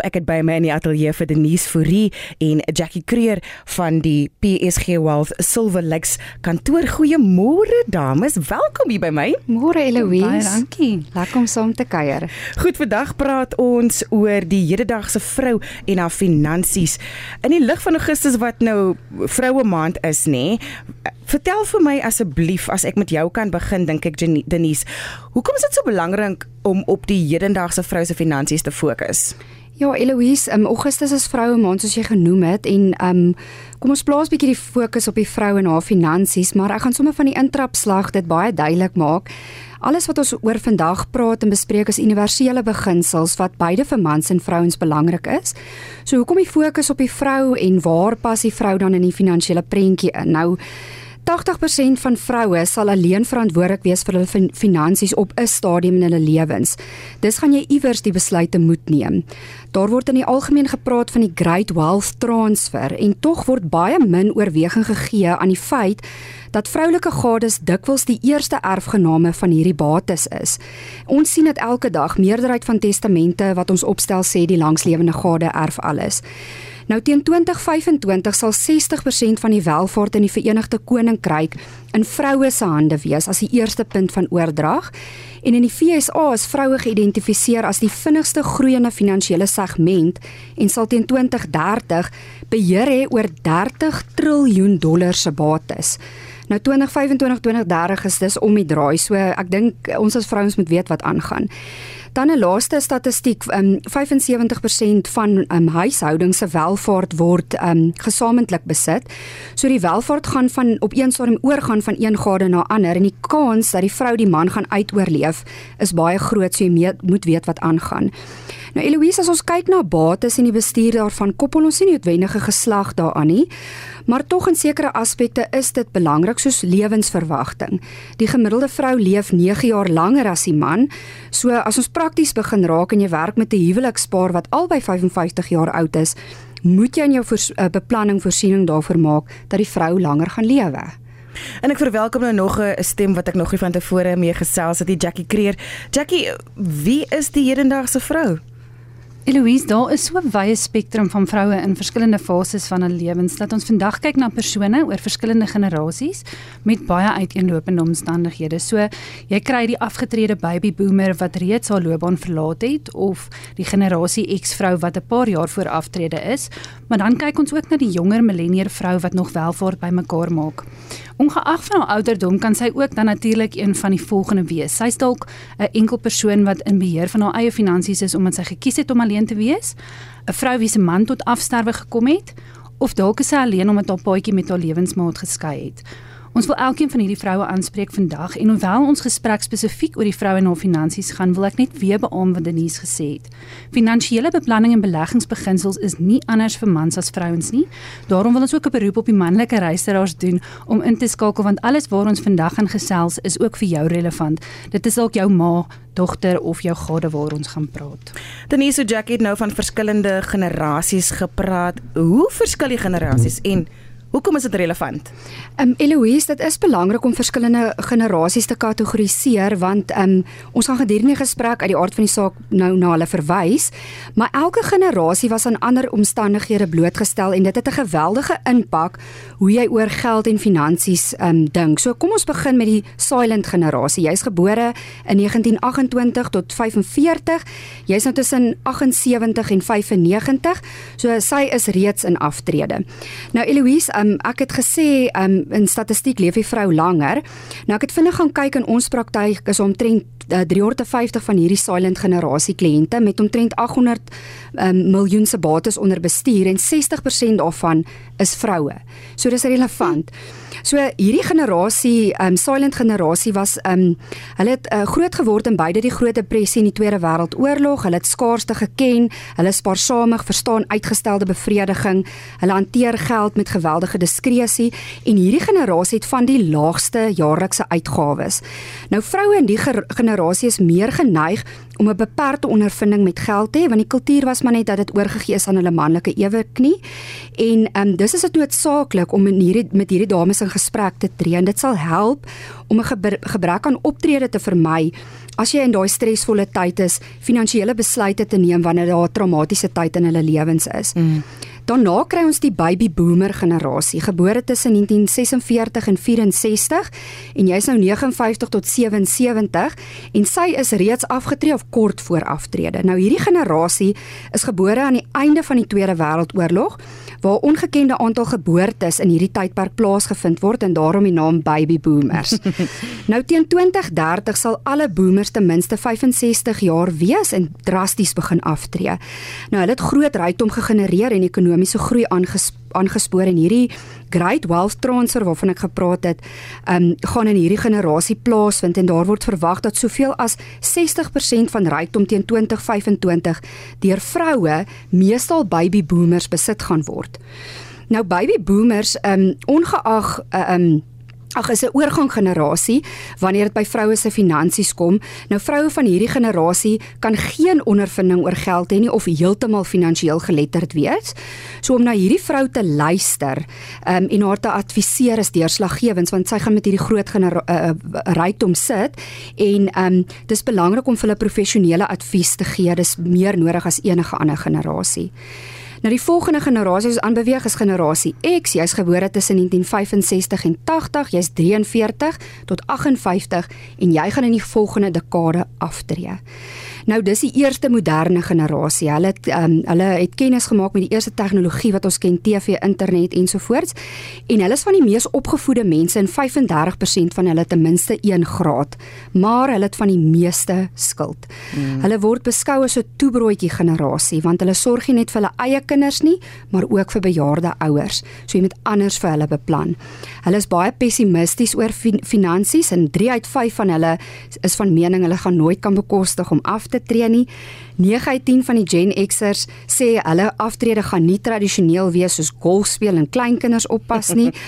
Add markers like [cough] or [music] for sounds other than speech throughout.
Ek het by my in die ateljee vir Denise Fourie en Jackie Creer van die PSG Wealth Silver Lakes kantoor. Goeiemôre dames, welkom hier by my. Môre Eloise. Baie dankie. Lekker om saam te kuier. Goed, vandag praat ons oor die hedendaagse vrou en haar finansies. In die lig van Augustus wat nou vroue maand is, nê? Vertel vir my asseblief as ek met jou kan begin, dink ek Denise. Hoekom is dit so belangrik om op die hedendaagse vrou se finansies te fokus? Ja, Eloise, um, Augustus is vroue maand soos jy genoem het en um kom ons plaas bietjie die fokus op die vrou en haar finansies, maar ek gaan sommer van die intrapslag dit baie duidelik maak. Alles wat ons oor vandag praat en bespreek is universele beginsels wat beide vir mans en vrouens belangrik is. So hoekom die fokus op die vrou en waar pas die vrou dan in die finansiële prentjie in? Nou 80% van vroue sal alleen verantwoordelik wees vir hulle finansies op 'n stadium in hulle lewens. Dis gaan jy iewers die besluite moet neem. Daar word in die algemeen gepraat van die great wealth transfer en tog word baie min oorweging gegee aan die feit dat vroulike gades dikwels die eerste erfgename van hierdie bates is. Ons sien dit elke dag, meerderheid van testamente wat ons opstel sê die langslewende gade erf alles. Nou teen 2025 sal 60% van die welvaart in die Verenigde Koninkryk in vroue se hande wees as die eerste punt van oordrag. En in die FSA is vroue geïdentifiseer as die vinnigste groeiende finansiële segment en sal teen 2030 beheer hê oor 30 triljoen dollar se bates. Nou 2025 2030 is dis om die draai. So ek dink ons as vrouens moet weet wat aangaan. Dan 'n laaste statistiek, um, 75% van um, huishoudings se welvaart word um, gesamentlik besit. So die welvaart gaan van op een stadium oorgaan van een gade na ander en die kans dat die vrou die man gaan uitoorleef is baie groot, so jy moet weet wat aangaan. Nou Eloise, as ons kyk na bates en die bestuur daarvan, koppel ons nie noodwendige geslag daaraan nie, maar tog in sekere aspekte is dit belangrik soos lewensverwagting. Die gemiddelde vrou leef 9 jaar langer as die man. So as ons prakties begin raak en jy werk met 'n huwelikspaar wat albei 55 jaar oud is, moet jy in jou uh, beplanning voorsiening daarvoor maak dat die vrou langer gaan lewe. En ek verwelkom nou nog 'n stem wat ek nog nie van tevore mee gesels het, die Jackie Creer. Jackie, wie is die hedendaagse vrou? Eloise, daar is so 'n wye spektrum van vroue in verskillende fases van hul lewens dat ons vandag kyk na persone oor verskillende generasies met baie uiteenlopende omstandighede. So, jy kry die afgetrede baby boomer wat reeds haar loopbaan verlaat het of die generasie X vrou wat 'n paar jaar voor aftrede is, maar dan kyk ons ook na die jonger millennial vrou wat nog welvaart bymekaar maak. Ongeag van haar ouderdom kan sy ook dan natuurlik een van die volgende wees. Sy's dalk 'n enkel persoon wat in beheer van haar eie finansies is omdat sy gekies het om alleen te wees, 'n vrou wie se man tot afsterwe gekom het, of dalk is sy alleen omdat haar paadjie met haar lewensmaat geskei het. Ons wil elkeen van hierdie vroue aanspreek vandag en hoewel ons gesprek spesifiek oor die vroue en haar finansies gaan, wil ek net weer beamoen wat Denise gesê het. Finansiële beplanning en beleggingsbeginsels is nie anders vir mans as vrouens nie. Daarom wil ons ook 'n beroep op die manlike luisteraars doen om in te skakel want alles waar ons vandag gaan gesels is ook vir jou relevant. Dit is dalk jou ma, dogter of jou gade waar ons gaan praat. Denise Jackie het nou van verskillende generasies gepraat. Hoe verskil die generasies en Hoekom is dit relevant? Ehm um, Eloise, dit is belangrik om verskillende generasies te kategoriseer want ehm um, ons gaan gedurende die gesprek uit die aard van die saak nou na hulle verwys, maar elke generasie was aan ander omstandighede blootgestel en dit het 'n geweldige impak hoe jy oor geld en finansies um, dink. So kom ons begin met die silent generasie. Jy's gebore in 1928 tot 45. Jy's nou tussen 78 en 95. So sy is reeds in aftrede. Nou Eloise um, ek het gesê um, in statistiek leef die vrou langer. Nou ek het vinnig gaan kyk in ons praktyk is omtrent uh, 350 van hierdie silent generasie kliënte met omtrent 800 um, miljoen se bates onder bestuur en 60% daarvan is vroue. So dis relevant. So hierdie generasie, um silent generasie was um hulle het uh, groot geword in beide die Groot Depressie en die Tweede Wêreldoorlog. Hulle het skaarste geken, hulle spaarsamig, verstaan uitgestelde bevrediging. Hulle hanteer geld met geweldige diskresie en hierdie generasie het van die laagste jaarlikse uitgawes. Nou vroue in die generasie is meer geneig om 'n beperkte ondervinding met geld te hê want die kultuur was maar net dat dit oorgegee is aan hulle manlike eweknie en ehm um, dis is dit noodsaaklik om in hierdie met hierdie dames in gesprek te tree en dit sal help om 'n gebrek aan optrede te vermy as jy in daai stresvolle tyd is, finansiële besluite te neem wanneer daar 'n traumatiese tyd in hulle lewens is. Mm. Daarna kry ons die baby boomer generasie, gebore tussen 1946 en 64 en jy's nou 59 tot 77 en sy is reeds afgetree of kort voor aftrede. Nou hierdie generasie is gebore aan die einde van die Tweede Wêreldoorlog waar ongekende aantal geboortes in hierdie tydperk plaasgevind word en daarom die naam baby boomers. [laughs] nou teen 2030 sal alle boomers ten minste 65 jaar wees en drasties begin aftree. Nou hulle het groot rykdom gegenereer en ekonomiese groei aangespoor aangespoor en hierdie great wealth transfer waarvan ek gepraat het, um, gaan in hierdie generasie plaasvind en daar word verwag dat soveel as 60% van rykdom teen 2025 deur vroue, meestal baby boomers besit gaan word. Nou baby boomers um, ongeag uh, um, Ag is 'n oorgang generasie wanneer dit by vroue se finansies kom. Nou vroue van hierdie generasie kan geen ondervinding oor geld hê nie of heeltemal finansiëel geletterd wees. So om na hierdie vrou te luister um, en haar te adviseer is deurslaggewend want sy gaan met hierdie groot uh, rykdom sit en um, dis belangrik om vir hulle professionele advies te gee. Dis meer nodig as enige ander generasie. Nou die volgende generasie is aanbeweeg is generasie X. Jy's gebore tussen 1965 en 80, jy's 43 tot 58 en jy gaan in die volgende dekade aftree. Nou dis die eerste moderne generasie. Hulle het um, hulle het kennis gemaak met die eerste tegnologie wat ons ken, TV, internet ensovoorts. En hulle is van die mees opgevoede mense en 35% van hulle ten minste 1 graad, maar hulle het van die meeste skuld. Mm. Hulle word beskou as 'n toebroodjie generasie want hulle sorg nie net vir hulle eie kinders nie, maar ook vir bejaarde ouers. So jy moet anders vir hulle beplan. Hulle is baie pessimisties oor fin finansies en 3 uit 5 van hulle is van mening hulle gaan nooit kan bekostig om af te tree nie. 9 uit 10 van die Gen Xers sê hulle aftrede gaan nie tradisioneel wees soos golf speel en kleinkinders oppas nie. [laughs]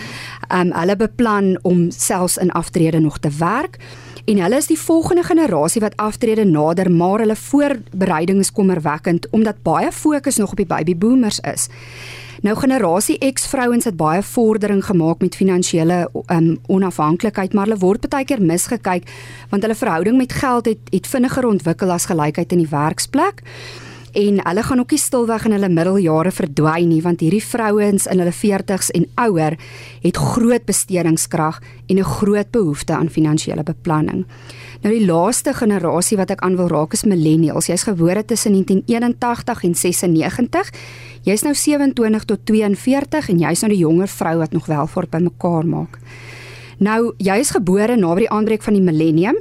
Ehm um, hulle beplan om selfs in aftrede nog te werk. En hulle is die volgende generasie wat aftrede nader, maar hulle voorbereiding is kommerwekkend omdat baie fokus nog op die baby boomers is. Nou generasie X vrouens het baie vordering gemaak met finansiële um, onafhanklikheid, maar hulle word baie keer misgekyk want hulle verhouding met geld het het vinniger ontwikkel as gelykheid in die werksplek en hulle gaan ook nie stilweg in hulle middeljare verdwyn nie want hierdie vrouens in hulle 40's en ouer het groot bestedingskrag en 'n groot behoefte aan finansiële beplanning. Nou die laaste generasie wat ek aan wil raak is millennials. Jy's gebore tussen 1981 en 96. Jy's nou 27 tot 42 en jy's nou die jonger vrou wat nog wel voort by mekaar maak. Nou, jy is gebore na die aanbreek van die millennium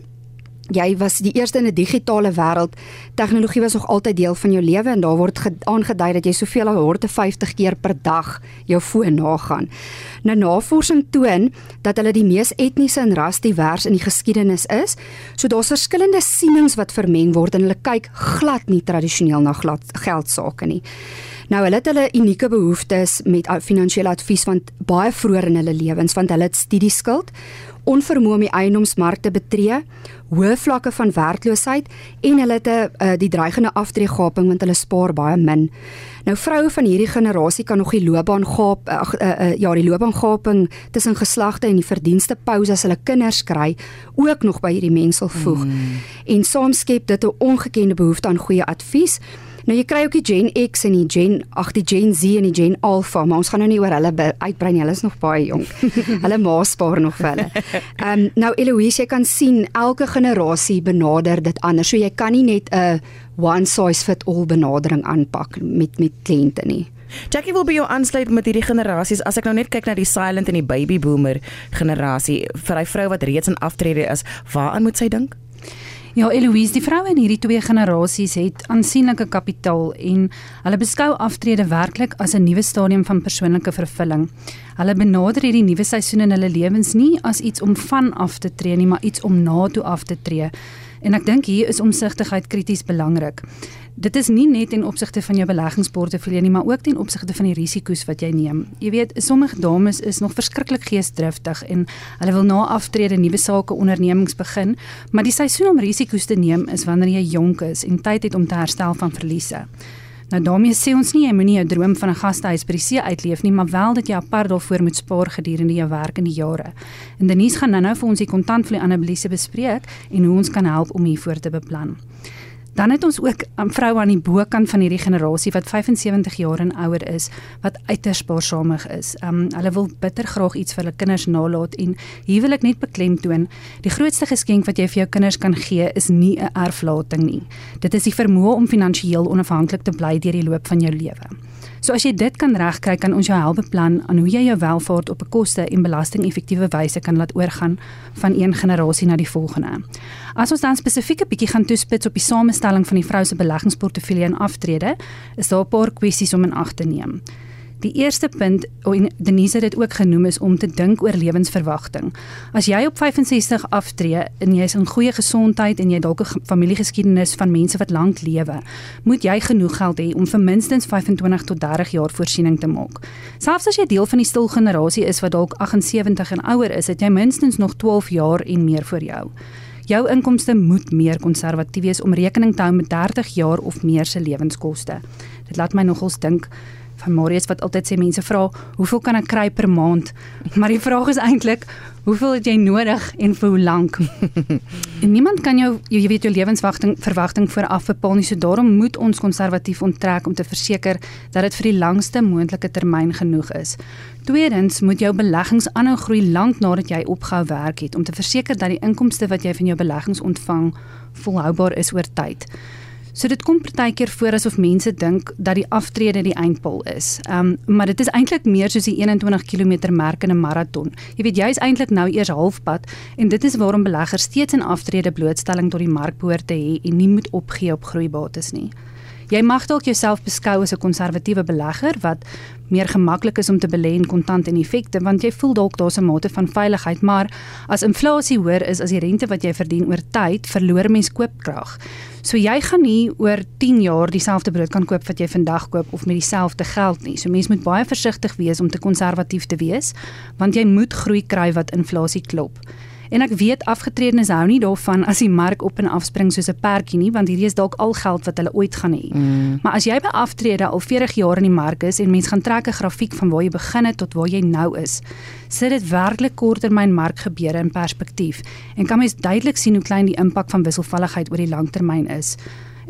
jy was die eerste in 'n digitale wêreld. Tegnologie was nog altyd deel van jou lewe en daar word aangedui dat jy soveel as 150 keer per dag jou foon nagaan. Nou navorsing toon dat hulle die mees etniese en rasdivers in die geskiedenis is. So daar's verskillende sienings wat vermeng word en hulle kyk glad nie tradisioneel na geld sake nie. Nou hulle het hulle unieke behoeftes met finansiële advies want baie vroeër in hulle lewens want hulle het studieskuld onvermoë om die eiendomsmark te betree, hoë vlakke van werkloosheid en hulle het 'n uh, eh, die dreigende aftreegaping want hulle spaar baie min. Nou vroue van hierdie generasie kan nog die loopbaan gaap uh, uh, uh, ja, die loopbaan gaping tussen geslagte en die verdienste pouse as hulle kinders kry ook nog by hierdie mense voeg. Mm. En soms skep dit 'n ongekende behoefte aan goeie advies. Nou jy kry ook die Gen X en die Gen ag die Gen Z en die Gen Alpha, maar ons gaan nou nie oor hulle uitbrei nie. Hulle is nog baie jonk. [laughs] hulle maas spaar nog vir hulle. Ehm um, nou Eloise, jy kan sien elke generasie benader dit anders. So jy kan nie net 'n one size fit all benadering aanpak met met kliënte nie. Jackie wil by jou aansluit met hierdie generasies. As ek nou net kyk na die silent en die baby boomer generasie, vir hy vrou wat reeds in aftrede is, waaraan moet sy dink? Ja, Eloise, die vroue in hierdie twee generasies het aansienlike kapitaal en hulle beskou aftrede werklik as 'n nuwe stadium van persoonlike vervulling. Hulle benader hierdie nuwe seisoen in hulle lewens nie as iets om van af te tree nie, maar iets om na toe af te tree. En ek dink hier is omsigtigheid krities belangrik dit is nie net ten opsigte van jou beleggingsportefeulje nie, maar ook ten opsigte van die risiko's wat jy neem. Jy weet, sommige dames is nog verskriklik geesdriftig en hulle wil na aftrede nuwe sake ondernemings begin, maar die seisoen om risiko's te neem is wanneer jy jonk is en tyd het om te herstel van verliese. Nou daarmee sê ons nie jy moenie jou droom van 'n gastehuis by die see uitleef nie, maar wel dat jy apart daarvoor moet spaar gedurende jou werk in die jare. En Denise gaan nou-nou vir ons die kontantvloei analise bespreek en hoe ons kan help om hiervoor te beplan. Dan het ons ook 'n um, vrou aan die bokant van hierdie generasie wat 75 jaar en ouer is wat uiters spaarsamig is. Um hulle wil bitter graag iets vir hulle kinders nalat en hier wil ek net beklemtoon, die grootste geskenk wat jy vir jou kinders kan gee is nie 'n erflating nie. Dit is die vermoë om finansiëel onafhanklik te bly deur die loop van jou lewe. So as jy dit kan regkry, kan ons jou help beplan aan hoe jy jou welvaart op 'n koste en belasting-effektiewe wyse kan laat oorgaan van een generasie na die volgende. As ons dan spesifiek 'n bietjie gaan toespits op die samestelling van die vrou se beleggingsportefeulje en aftrede, is daar 'n paar kwessies om in ag te neem. Die eerste punt, en Denise het dit ook genoem, is om te dink oor lewensverwagting. As jy op 65 aftree en jy is in goeie gesondheid en jy dalk 'n familiegeskiedenis van mense wat lank lewe, moet jy genoeg geld hê om vir minstens 25 tot 30 jaar voorsiening te maak. Selfs as jy deel van die stil generasie is wat dalk 78 en ouer is, het jy minstens nog 12 jaar en meer voor jou. Jou inkomste moet meer konservatief wees om rekening te hou met 30 jaar of meer se lewenskoste. Dit laat my nogals dink van Marius wat altyd sê mense vra hoeveel kan ek kry per maand? Maar die vraag is eintlik hoeveel het jy nodig en vir hoe lank? en niemand kan jou jy weet jou lewensverwagting verwagting vooraf bepaal nie. So daarom moet ons konservatief onttrek om te verseker dat dit vir die langste moontlike termyn genoeg is. Tweedens moet jou beleggings aanhou groei lank nadat jy opgehou werk het om te verseker dat die inkomste wat jy van jou beleggings ontvang volhoubaar is oor tyd. So dit kom partykeer voor asof mense dink dat die aftrede die eindpaal is. Ehm um, maar dit is eintlik meer soos die 21 km merk in 'n maraton. Jy weet jy is eintlik nou eers halfpad en dit is waarom beleggers steeds 'n aftrede blootstelling tot die mark behoort te hê en nie moet opgee op groeibates nie. Jy mag dalk jouself beskou as 'n konservatiewe belegger wat meer gemaklik is om te belê in kontant en effekte want jy voel dalk daar's 'n mate van veiligheid, maar as inflasie hoër is as die rente wat jy verdien oor tyd, verloor mens koopkrag. So jy gaan nie oor 10 jaar dieselfde brood kan koop wat jy vandag koop of met dieselfde geld nie. So mens moet baie versigtig wees om te konservatief te wees want jy moet groei kry wat inflasie klop. En ek weet afgetredenes hou nie daarvan as die mark op en af spring soos 'n perdjie nie, want hierdie is dalk al geld wat hulle ooit gaan hê. Mm. Maar as jy by aftrede al 40 jaar in die mark is en mens gaan trek 'n grafiek van waar jy begin het tot waar jy nou is, sit dit werklik korttermyn markgebeure in perspektief en kan mens duidelik sien hoe klein die impak van wisselvalligheid oor die langtermyn is.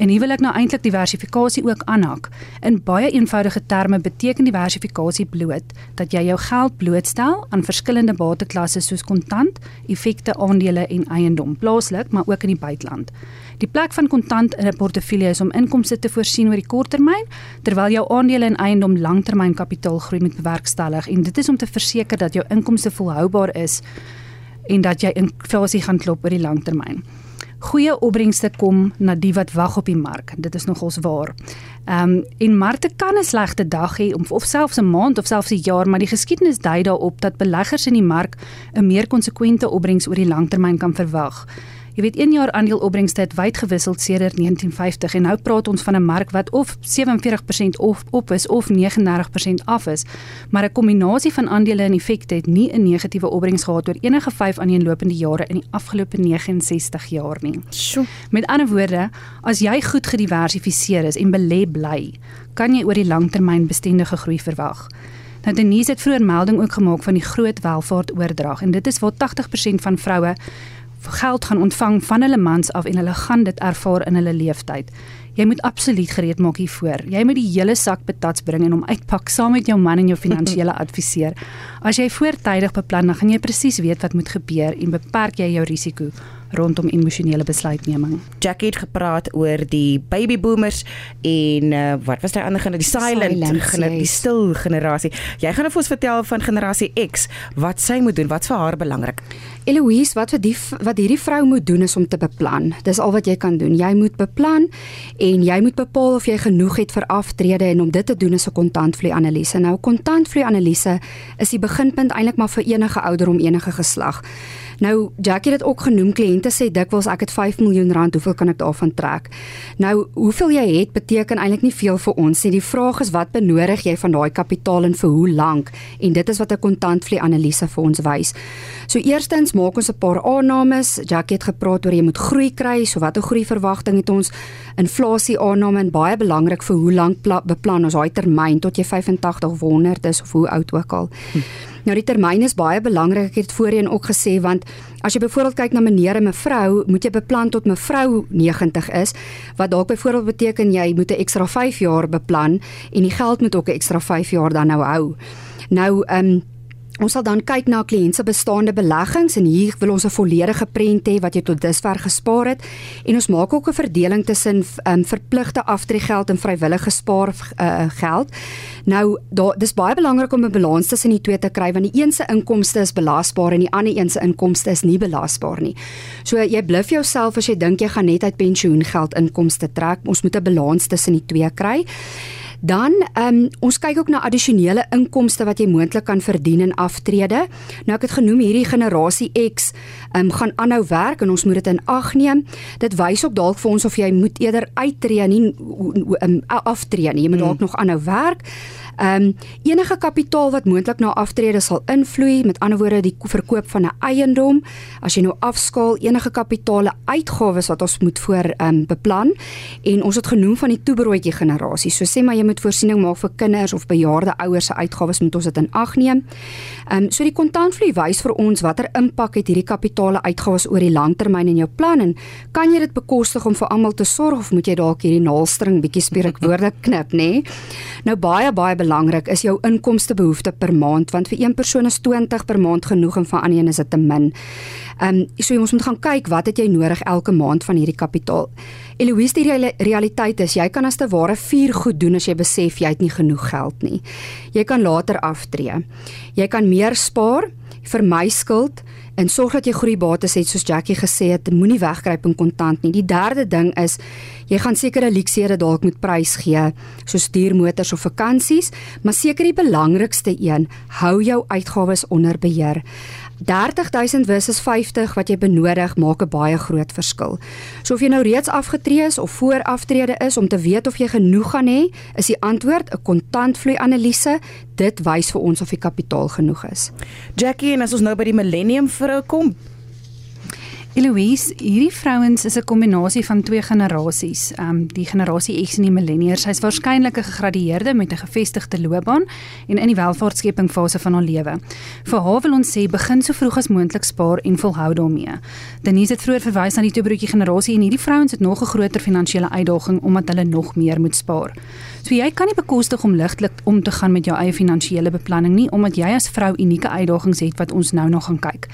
En hier wil ek nou eintlik diversifikasie ook aanhak. In baie eenvoudige terme beteken diversifikasie bloot dat jy jou geld blootstel aan verskillende bateklasse soos kontant, effekte, aandele en eiendom, plaaslik maar ook in die buiteland. Die plek van kontant in 'n portefeulje is om inkomste te voorsien oor die korttermyn, terwyl jou aandele en eiendom langtermyn kapitaalgroei moet bewerkstellig en dit is om te verseker dat jou inkomste volhoubaar is en dat jy inflasie gaan klop oor die langtermyn goeie opbrengste kom na die wat wag op die mark. Dit is nogals waar. Ehm um, en markte kan 'n slegte dag hê of, of selfs 'n maand of selfs 'n jaar, maar die geskiedenis dui daarop dat beleggers in die mark 'n meer konsekwente opbrengs oor die langtermyn kan verwag. Jy weet 1 jaar aandeelopbrengste het wyd gewissel sedert 1950 en nou praat ons van 'n mark wat of 47% of op is of 39% af is. Maar 'n kombinasie van aandele en effekte het nie 'n negatiewe opbrengs gehad oor enige 5 aaneenlopende jare in die afgelope 69 jaar nie. Sjoe. Met ander woorde, as jy goed gediversifiseer is en belê bly, kan jy oor die langtermyn bestendige groei verwag. Nou Denise het vroeër melding ook gemaak van die groot welvaartoordrag en dit is waar 80% van vroue geld gaan ontvang van hulle mans af en hulle gaan dit ervaar in hulle lewenstyd. Jy moet absoluut gereed maak hiervoor. Jy moet die hele sak betats bring en hom uitpak saam met jou man en jou finansiële [laughs] adviseur. As jy voortydig beplan, dan gaan jy presies weet wat moet gebeur en beperk jy jou risiko rondom emosionele besluitneming. Jackie het gepraat oor die baby boomers en uh, wat was daai ander generasie? Die silent, silent generasie, die stil generasie. Jy gaan nou vir ons vertel van generasie X, wat sy moet doen, wat vir haar belangrik. Eloise, wat vir die wat hierdie vrou moet doen is om te beplan. Dis al wat jy kan doen. Jy moet beplan en jy moet bepaal of jy genoeg het vir aftrede en om dit te doen is 'n kontantvloei analise. Nou kontantvloei analise is die beginpunt eintlik maar vir enige ouder om enige geslag. Nou Jackie het dit ook genoem, kliënte sê dikwels ek het 5 miljoen rand, hoeveel kan ek daarvan trek? Nou, hoeveel jy het beteken eintlik nie veel vir ons nie. Die vraag is wat benodig jy van daai kapitaal en vir hoe lank? En dit is wat 'n kontantvloei analise vir ons wys. So eerstens maak ons 'n paar aannames. Jackie het gepraat oor jy moet groei kry, so watter groei verwagting het ons? Inflasie aanname en baie belangrik vir hoe lank beplan ons daai termyn tot jy 85 of 100 is of hoe oud ook al. Hm. Nou die termyn is baie belangrik. Ek het voorheen ook gesê want as jy byvoorbeeld kyk na meneer en mevrou, moet jy beplan tot mevrou 90 is, wat dalk byvoorbeeld beteken jy moet 'n ekstra 5 jaar beplan en die geld moet ook 'n ekstra 5 jaar dan nou hou. Nou ehm um, Ons sal dan kyk na kliënt se bestaande beleggings en hier wil ons 'n volledige prent hê wat jy tot dusver gespaar het en ons maak ook 'n verdeling tussen um, verpligte aftreegeld en vrywillige spaar uh, geld. Nou daar dis baie belangrik om 'n balans tussen die twee te kry want die een se inkomste is belasbaar en die ander een se inkomste is nie belasbaar nie. So jy bluf jouself as jy dink jy gaan net uit pensioengeld inkomste trek. Ons moet 'n balans tussen die twee kry. Dan ehm um, ons kyk ook na addisionele inkomste wat jy moontlik kan verdien in aftrede. Nou ek het genoem hierdie generasie X ehm um, gaan aanhou werk en ons moet dit in ag neem. Dit wys ook dalk vir ons of jy moet eerder uittreë nie um, aftree nie. Jy moet dalk mm. nog aanhou werk. Ehm um, enige kapitaal wat moontlik na aftrede sal invloei, met ander woorde die verkoop van 'n eiendom, as jy nou afskaal enige kapitale uitgawes wat ons moet voor ehm um, beplan en ons het genoem van die toebroodjie generasie. So sê maar jy moet voorsiening maak vir kinders of bejaarde ouers se uitgawes moet ons dit in ag neem. Ehm um, so die kontantvloei wys vir ons watter impak het hierdie kapitale uitgawes oor die langtermyn in jou plan en kan jy dit bekostig om vir almal te sorg of moet jy dalk hierdie naalstring bietjie spreekwoordelik knip, nê? Nou baie baie belangrik is jou inkomstebehoefte per maand want vir een persoon is 20 per maand genoeg en vir ander een is dit te min. Ehm um, so ons moet gaan kyk wat het jy nodig elke maand van hierdie kapitaal. Eloise die realiteit is jy kan as te ware vier goed doen as jy besef jy het nie genoeg geld nie. Jy kan later aftree. Jy kan meer spaar, vermy skuld en sorg dat jy goeie bates het soos Jackie gesê het, moenie wegkruip in kontant nie. Die derde ding is jy gaan sekere luksede dalk moet prys gee, soos duur motors of vakansies, maar seker die belangrikste een, hou jou uitgawes onder beheer. 30000 versus 50 wat jy benodig maak 'n baie groot verskil. So of jy nou reeds afgetree is of voor aftrede is om te weet of jy genoeg gaan hê, is die antwoord 'n kontantvloei analise. Dit wys vir ons of die kapitaal genoeg is. Jackie, en as ons nou by die millennium vrou kom, Eloise, hierdie vrouens is 'n kombinasie van twee generasies. Ehm um, die generasie X en die millennials. Sy's waarskynlik 'n gegradueerde met 'n gevestigde loopbaan en in die welvaartskeping fase van haar lewe. Vir haar wil ons sê begin so vroeg as moontlik spaar en volhou daarmee. Denise het vroeër verwys na die toebroodjie generasie en hierdie vrouens het nog 'n groter finansiële uitdaging omdat hulle nog meer moet spaar. So jy kan nie bekostig om ligtelik om te gaan met jou eie finansiële beplanning nie omdat jy as vrou unieke uitdagings het wat ons nou nog gaan kyk.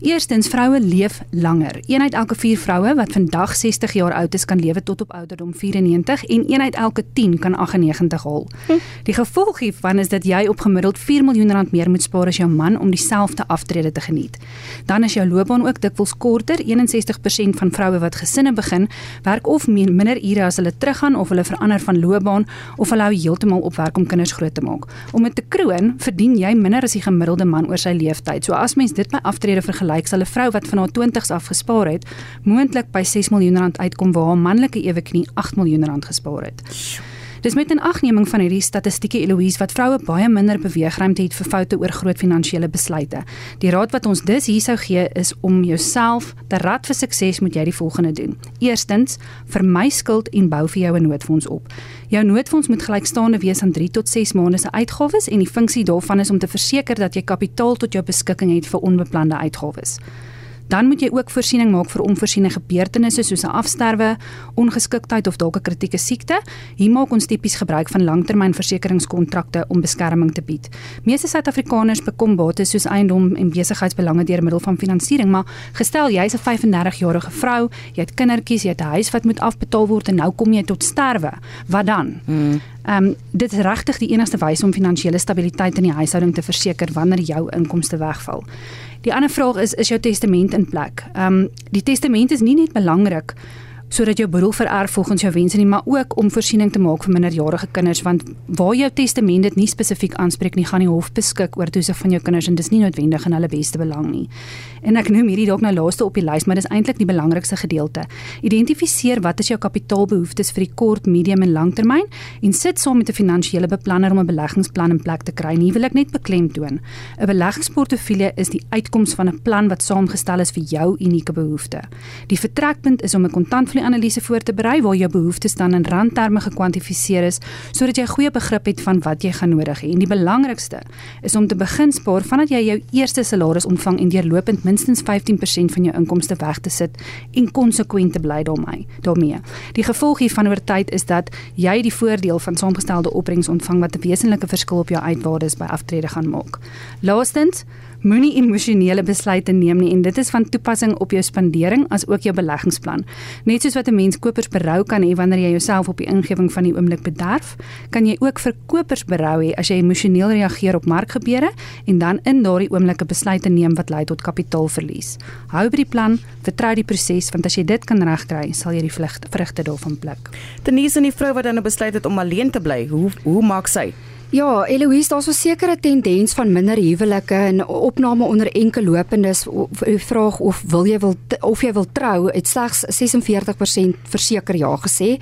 Eerstens vroue leef langer. Een uit elke 4 vroue wat vandag 60 jaar oud is kan lewe tot op ouderdom 94 en een uit elke 10 kan 98 haal. Hm. Die gevolg hiervan is dat jy op gemiddeld 4 miljoen rand meer moet spaar as jou man om dieselfde aftrede te geniet. Dan is jou loopbaan ook dikwels korter. 61% van vroue wat gesinne begin, werk of minder ure as hulle teruggaan of hulle verander van loopbaan of hulle hou heeltemal op werk om kinders groot te maak. Om dit te kroon, verdien jy minder as die gemiddelde man oor sy lewenstyd. So as mens dit by aftrede vergelyk, vergelyk, sal 'n vrou wat van haar 20's af gespaar het, moontlik by 6 miljoen rand uitkom waar haar manlike eweknie 8 miljoen rand gespaar het. Dis met 'n agneming van hierdie statistieke Eloise wat vroue baie minder beweegruimte het vir foute oor groot finansiële besluite. Die raad wat ons dus hier sou gee is om jouself te rad vir sukses moet jy die volgende doen. Eerstens, vermy skuld en bou vir jou 'n noodfonds op. Jou noodfonds moet gelykstaande wees aan 3 tot 6 maande se uitgawes en die funksie daarvan is om te verseker dat jy kapitaal tot jou beskikking het vir onbeplande uitgawes. Dan moet jy ook voorsiening maak vir onvoorsiene gebeurtenisse soos 'n afsterwe, ongeskiktheid of dalk 'n kritieke siekte. Hier maak ons tipies gebruik van langtermynversekeringskontrakte om beskerming te bied. Meeste Suid-Afrikaners bekom bates soos eiendom en besigheidsbelange deur middel van finansiering, maar gestel jy's 'n 35-jarige vrou, jy het kindertjies, jy het 'n huis wat moet afbetaal word en nou kom jy tot sterwe. Wat dan? Hmm. Ehm um, dit is regtig die enigste wyse om finansiële stabiliteit in die huishouding te verseker wanneer jou inkomste wegval. Die ander vraag is is jou testament in plek? Ehm um, die testament is nie net belangrik sodat jou boedel vererf volgens jou wense nie, maar ook om voorsiening te maak vir minderjarige kinders want waar jou testament dit nie spesifiek aanspreek nie, gaan die hof beskik oor toesig van jou kinders en dis nie noodwendig in hulle beste belang nie. En ek noem hierdie dalk nou laaste op die lys, maar dis eintlik die belangrikste gedeelte. Identifiseer wat is jou kapitaalbehoeftes vir die kort, medium en langtermyn en sit saam met 'n finansiële beplanner om 'n beleggingsplan in plek te kry. Nie wil ek net beklemtoon. 'n Beleggingsportefeulje is die uitkoms van 'n plan wat saamgestel is vir jou unieke behoefte. Die vertrekpunt is om 'n kontantvloei-analise voor te berei waar jou behoeftes dan in randterme gekwantifiseer is sodat jy 'n goeie begrip het van wat jy gaan nodig hê. En die belangrikste is om te begin spaar vandat jy jou eerste salaris ontvang en deurlopend minstens 15% van jou inkomste weg te sit en konsekwent te bly daarmee. daarmee. Die gevolg hiervan oor tyd is dat jy die voordeel van saamgestelde opbrengs ontvang wat 'n wesenlike verskil op jou uitwaardes by aftrede gaan maak. Laastens, Moenie emosionele besluite neem nie en dit is van toepassing op jou spandering as ook jou beleggingsplan. Net soos wat 'n mens kopers berou kan hê wanneer jy jouself op die ingewing van die oomblik bederf, kan jy ook verkopers berou hê as jy emosioneel reageer op markgebeure en dan in daardie oomblikke besluite neem wat lei tot kapitaalverlies. Hou by die plan, vertrou die proses want as jy dit kan regkry, sal jy die vrugte daarvan pluk. Denise en die vrou wat dan nou besluit het om alleen te bly, hoe hoe maak sy? Ja, Eloise, daar's 'n sekere tendens van minder huwelike en opname onder enkel lopendes. Die vraag of wil jy wil of jy wil trou, het slegs 46% verseker ja gesê.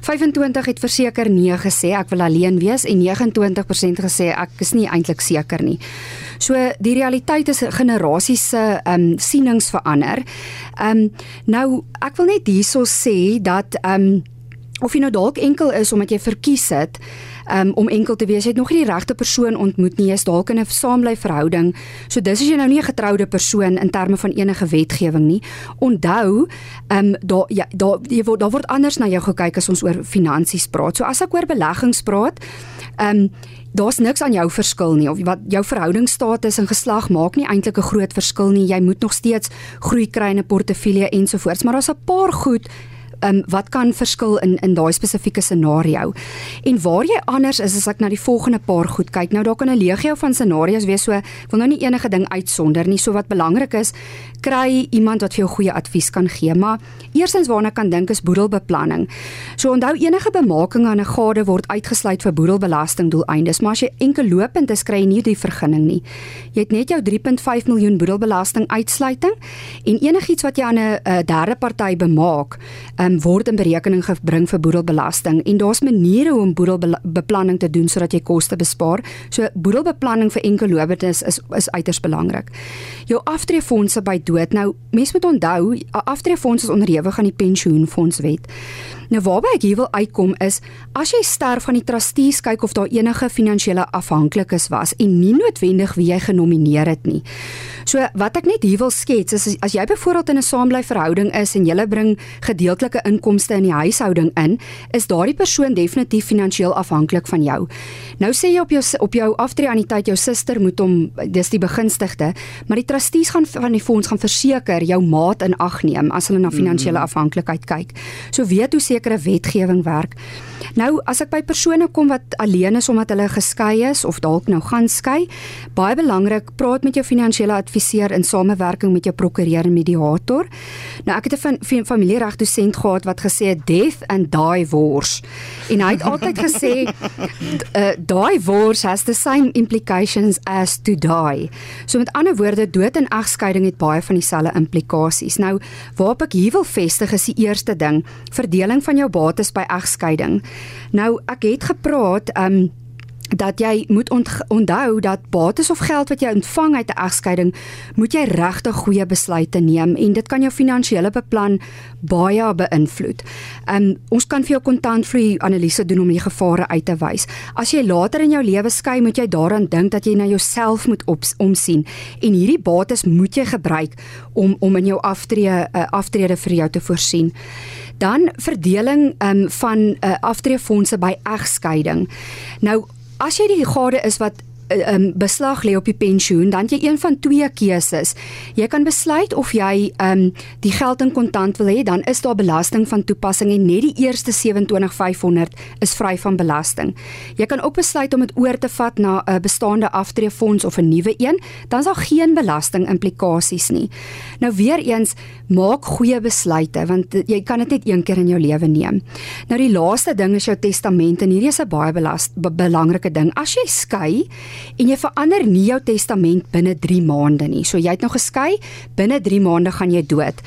25 het verseker nee gesê, ek wil alleen wees en 29% gesê ek is nie eintlik seker nie. So die realiteit is generasies se ehm um, sienings verander. Ehm um, nou ek wil net hierso sê dat ehm um, of jy nou dalk enkel is omdat jy verkies het um, om enkel te wees. Jy het nog nie die regte persoon ontmoet nie. Jy's dalk in 'n saambly verhouding. So dis as jy nou nie 'n getroude persoon in terme van enige wetgewing nie. Onthou, ehm um, daar ja, daar jy word daar word anders na jou gekyk as ons oor finansies praat. So as ek oor beleggings praat, ehm um, Daar's niks aan jou verskil nie of wat jou verhoudingsstatus en geslag maak nie eintlik 'n groot verskil nie. Jy moet nog steeds groei kry in 'n portefeulje ensovoorts, maar daar's 'n paar goed um, wat kan verskil in in daai spesifieke scenario. En waar jy anders is as ek na die volgende paar goed kyk. Nou daar kan 'n legio van scenario's wees so ek wil nou nie enige ding uitsonder nie. So wat belangrik is, kry iemand wat vir jou goeie advies kan gee. Maar eerstens waarna kan dink is boedelbeplanning. So onthou enige bemaking aan 'n gade word uitgesluit vir boedelbelastingdoeleindes, maar as jy enkel lopend is, kry jy nie die vergunning nie. Jy het net jou 3.5 miljoen boedelbelasting uitsluiting en enigiets wat jy aan 'n derde party bemaak, um, um, word in berekening gebring vir boedelbelasting en daar's maniere hoe om boedelbeplanning te doen sodat jy koste bespaar. So boedelbeplanning vir enkel loberdes is is uiters belangrik. Jou aftreefondse by dood. Nou mense moet onthou, aftreefondse is onderhewig aan die pensioenfondswet. Nou waarby ek hier wil uitkom is as jy sterf van die trustees kyk of daar enige finansiële afhanklikes was en nie noodwendig wie jy genomineer het nie. So wat ek net hier wil skets is as jy byvoorbeeld in 'n saambly verhouding is en jy bring gedeeltelike inkomste in die huishouding in, is daardie persoon definitief finansiëel afhanklik van jou. Nou sê jy op jou op jou aftreeanniteit jou suster moet hom dis die begunstigde, maar die trustees gaan van die fonds gaan verseker jou maat in ag neem as hulle na finansiële mm-hmm. afhanklikheid kyk. So weet hoe sekere wetgewing werk. Nou as ek by persone kom wat alleen is omdat hulle geskei is of dalk nou gaan skei, baie belangrik, praat met jou finansiële adviseur in samewerking met jou prokureur en mediator. Nou ek het 'n familiereg dosent gehad wat gesê het death and die wars. En hy het altyd gesê uh, die wars has the same implications as to die. So met ander woorde, dood en egskeiding het baie van dieselfde implikasies. Nou waarop ek hier wil vestig is die eerste ding, verdeling van jou bates by egskeiding. Nou ek het gepraat um dat jy moet onthou dat bates of geld wat jy ontvang uit 'n egskeiding moet jy regtig goeie besluite neem en dit kan jou finansiële beplan baie beïnvloed. Um ons kan vir jou kontantvloei analise doen om die gevare uit te wys. As jy later in jou lewe skei, moet jy daaraan dink dat jy na jouself moet omsien en hierdie bates moet jy gebruik om om in jou aftrede uh, aftrede vir jou te voorsien dan verdeling um, van uh, aftreefondse by egskeiding. Nou as jy die gade is wat um, beslag lê op die pensioen, dan jy een van twee keuses. Jy kan besluit of jy um, die geld in kontant wil hê, dan is daar belasting van toepassing en net die eerste 27500 is vry van belasting. Jy kan ook besluit om dit oor te vat na 'n bestaande aftreefonds of 'n nuwe een, dan is daar geen belasting implikasies nie. Nou weer eens, maak goeie besluite want jy kan dit net een keer in jou lewe neem. Nou die laaste ding is jou testament en hierdie is 'n baie belast, be belangrike ding. As jy skei en jy verander nie jou testament binne 3 maande nie. So jy het nou geskei, binne 3 maande gaan jy dood.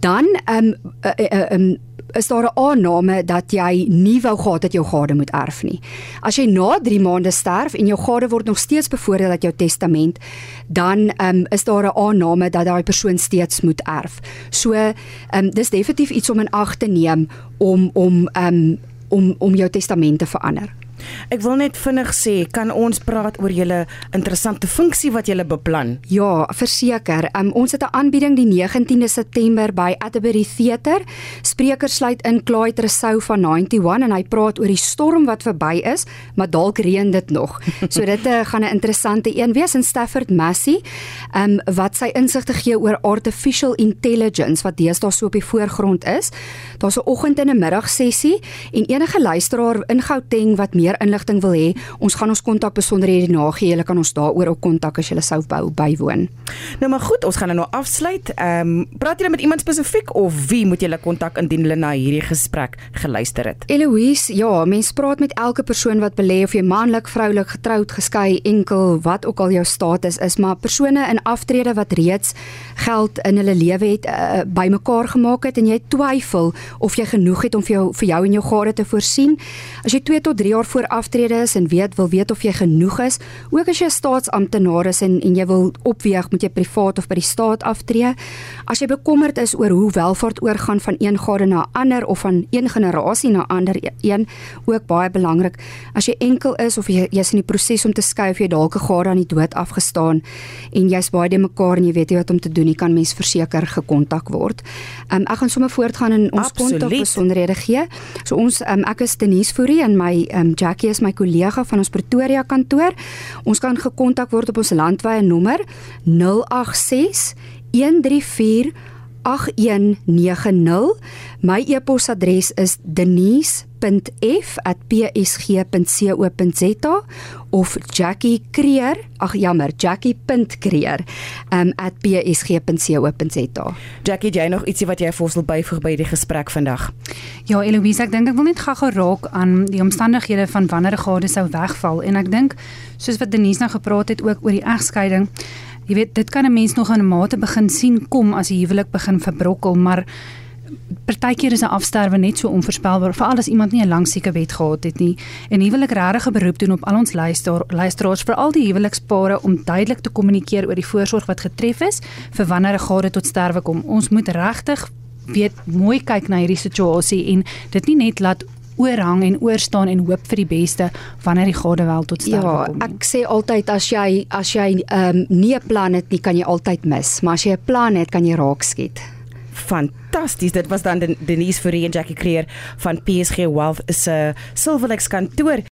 Dan ehm um, uh, uh, um, is daar 'n aanname dat jy nie wou gehad het jou gade moet erf nie. As jy na 3 maande sterf en jou gade word nog steeds bevoordeel uit jou testament, dan um, is daar 'n aanname dat daai persoon steeds moet erf. So, um, dis definitief iets om in ag te neem om om um, om om jou testament te verander. Ek wil net vinnig sê, kan ons praat oor julle interessante funksie wat julle beplan? Ja, verseker. Um, ons het 'n aanbieding die 19de September by Atterbury Theater. Spreker sluit in Clyde Rousseau van 91 en hy praat oor die storm wat verby is, maar dalk reën dit nog. [laughs] So dit uh, gaan 'n interessante een wees in Stafford Massey, um, wat sy insigte gee oor artificial intelligence wat deesdae so op die voorgrond is. Daar's 'n oggend en 'n middag sessie en enige luisteraar in Gauteng wat meer meer inligting wil hê, ons gaan ons kontak besonderhede nagee. Julle kan ons daaroor ook kontak as julle sou bou bywoon. Nou maar goed, ons gaan nou afsluit. Ehm um, praat julle met iemand spesifiek of wie moet julle kontak indien hulle na hierdie gesprek geluister het? Eloise, ja, mens praat met elke persoon wat belê of jy manlik, vroulik, getroud, geskei, enkel, wat ook al jou status is, maar persone in aftrede wat reeds geld in hulle lewe het uh, bymekaar gemaak het en jy twyfel of jy genoeg het om vir jou vir jou en jou gade te voorsien. As jy 2 tot 3 jaar voor voor aftrede is en weet wil weet of jy genoeg is, ook as jy 'n staatsamptenaar is en en jy wil opweeg moet jy privaat of by die staat aftree. As jy bekommerd is oor hoe welvaart oorgaan van een gade na ander of van een generasie na ander een, ook baie belangrik. As jy enkel is of jy jy's in die proses om te skei of jy dalk 'n gade aan die dood afgestaan en jy's baie de mekaar en jy weet nie wat om te doen nie, kan mens verseker gekontak word. Um, ek gaan sommer voortgaan in ons kontak besonderhede gee. So ons um, ek is Denise Fourie en my um, Jackie is my kollega van ons Pretoria kantoor. Ons kan gekontak word op ons landwyse nommer 086 134 8190. My e-posadres is denise.f@psg.co.za of Jackie Creer, ag jammer, jackie.creer@psg.co.za. Jackie, jy nog ietsie wat jy vir ons wil byvoeg by die gesprek vandag? Ja, Eloise, ek dink ek wil net gou-gou raak aan die omstandighede van wanneer 'n gade sou wegval en ek dink soos wat Denise nou gepraat het ook oor die egskeiding Jy weet, dit kan 'n mens nog in 'n mate begin sien kom as die huwelik begin verbrokkel, maar partykeer is 'n afsterwe net so onvoorspelbaar, veral as iemand nie 'n lang sieke wet gehad het nie. En huwelik regtig 'n beroep doen op al ons luister luisteraars vir al die huwelikspare om duidelik te kommunikeer oor die voorsorg wat getref is vir wanneer 'n gade tot sterwe kom. Ons moet regtig weet mooi kyk na hierdie situasie en dit nie net laat oorhang en oorstaan en hoop vir die beste wanneer die gade wel tot sterwe ja, kom. Ja, ek sê altyd as jy as jy ehm um, nie 'n plan het nie, kan jy altyd mis, maar as jy 'n plan het, kan jy raak skiet. Fantasties. Dit was dan Denise Fourie en Jackie Creer van PSG Wealth se Silverlex kantoor.